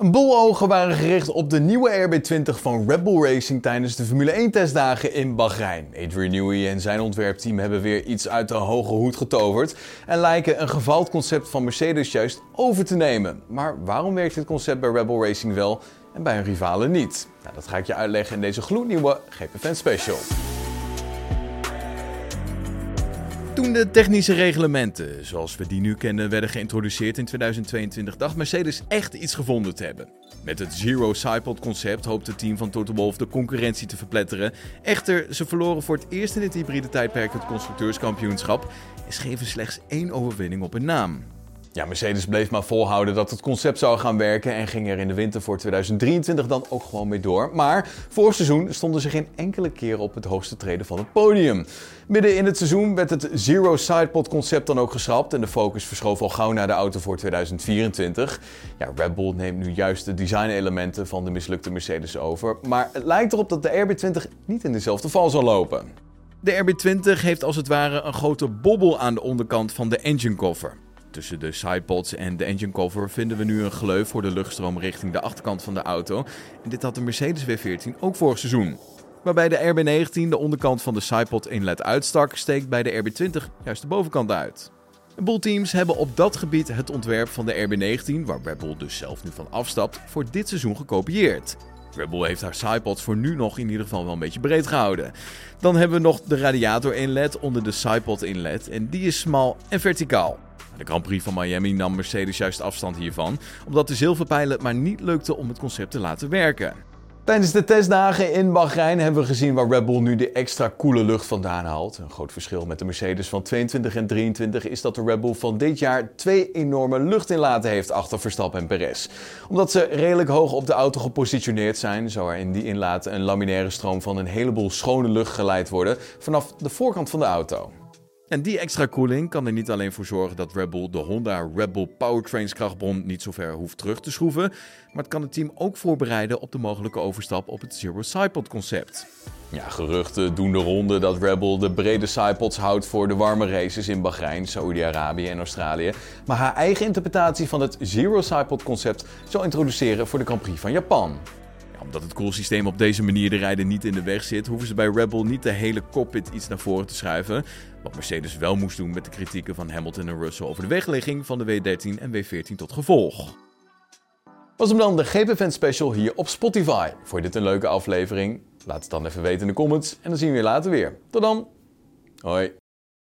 Een boel ogen waren gericht op de nieuwe RB20 van Red Bull Racing tijdens de Formule 1 testdagen in Bahrein. Adrian Newey en zijn ontwerpteam hebben weer iets uit de hoge hoed getoverd en lijken een gevald concept van Mercedes juist over te nemen. Maar waarom werkt dit concept bij Red Bull Racing wel en bij hun rivalen niet? Nou, dat ga ik je uitleggen in deze gloednieuwe GP Special. Toen de technische reglementen, zoals we die nu kennen, werden geïntroduceerd in 2022, dacht Mercedes echt iets gevonden te hebben. Met het Zero Sidepod concept hoopt het team van Toto Wolff de concurrentie te verpletteren. Echter, ze verloren voor het eerst in het hybride tijdperk het constructeurskampioenschap en schreven slechts één overwinning op hun naam. Ja, Mercedes bleef maar volhouden dat het concept zou gaan werken en ging er in de winter voor 2023 dan ook gewoon mee door. Maar voor seizoen stonden ze geen enkele keer op het hoogste treden van het podium. Midden in het seizoen werd het Zero Sidepod concept dan ook geschrapt en de focus verschoof al gauw naar de auto voor 2024. Ja, Red Bull neemt nu juist de designelementen van de mislukte Mercedes over, maar het lijkt erop dat de RB20 niet in dezelfde val zal lopen. De RB20 heeft als het ware een grote bobbel aan de onderkant van de engine cover. Tussen de sidepods en de engine cover vinden we nu een gleuf voor de luchtstroom richting de achterkant van de auto. En dit had de Mercedes W14 ook vorig seizoen. Waarbij de RB19 de onderkant van de sidepod inlet uitstak, steekt bij de RB20 juist de bovenkant uit. De Bull teams hebben op dat gebied het ontwerp van de RB19, waar Red Bull dus zelf nu van afstapt, voor dit seizoen gekopieerd. Red Bull heeft haar sidepods voor nu nog in ieder geval wel een beetje breed gehouden. Dan hebben we nog de radiator inlet onder de sidepod inlet en die is smal en verticaal. De Grand Prix van Miami nam Mercedes juist afstand hiervan, omdat de zilverpijlen maar niet lukte om het concept te laten werken. Tijdens de testdagen in Bahrein hebben we gezien waar Red Bull nu de extra koele lucht vandaan haalt. Een groot verschil met de Mercedes van 22 en 23 is dat de Red Bull van dit jaar twee enorme luchtinlaten heeft achter Verstappen en Perez. Omdat ze redelijk hoog op de auto gepositioneerd zijn, zou er in die inlaten een laminaire stroom van een heleboel schone lucht geleid worden vanaf de voorkant van de auto. En die extra koeling kan er niet alleen voor zorgen dat Red Bull de Honda Red Bull Powertrains krachtbron niet zo ver hoeft terug te schroeven, maar het kan het team ook voorbereiden op de mogelijke overstap op het Zero Sidepod concept. Ja, geruchten doen de ronde dat Red Bull de brede sidepods houdt voor de warme races in Bahrein, Saoedi-Arabië en Australië, maar haar eigen interpretatie van het Zero Sidepod concept zal introduceren voor de Grand Prix van Japan omdat het koelsysteem op deze manier de rijder niet in de weg zit, hoeven ze bij Red Bull niet de hele cockpit iets naar voren te schuiven. Wat Mercedes wel moest doen met de kritieken van Hamilton en Russell over de wegligging van de W13 en W14 tot gevolg. Was hem dan de GP Special hier op Spotify. Vond je dit een leuke aflevering? Laat het dan even weten in de comments en dan zien we je later weer. Tot dan. Hoi.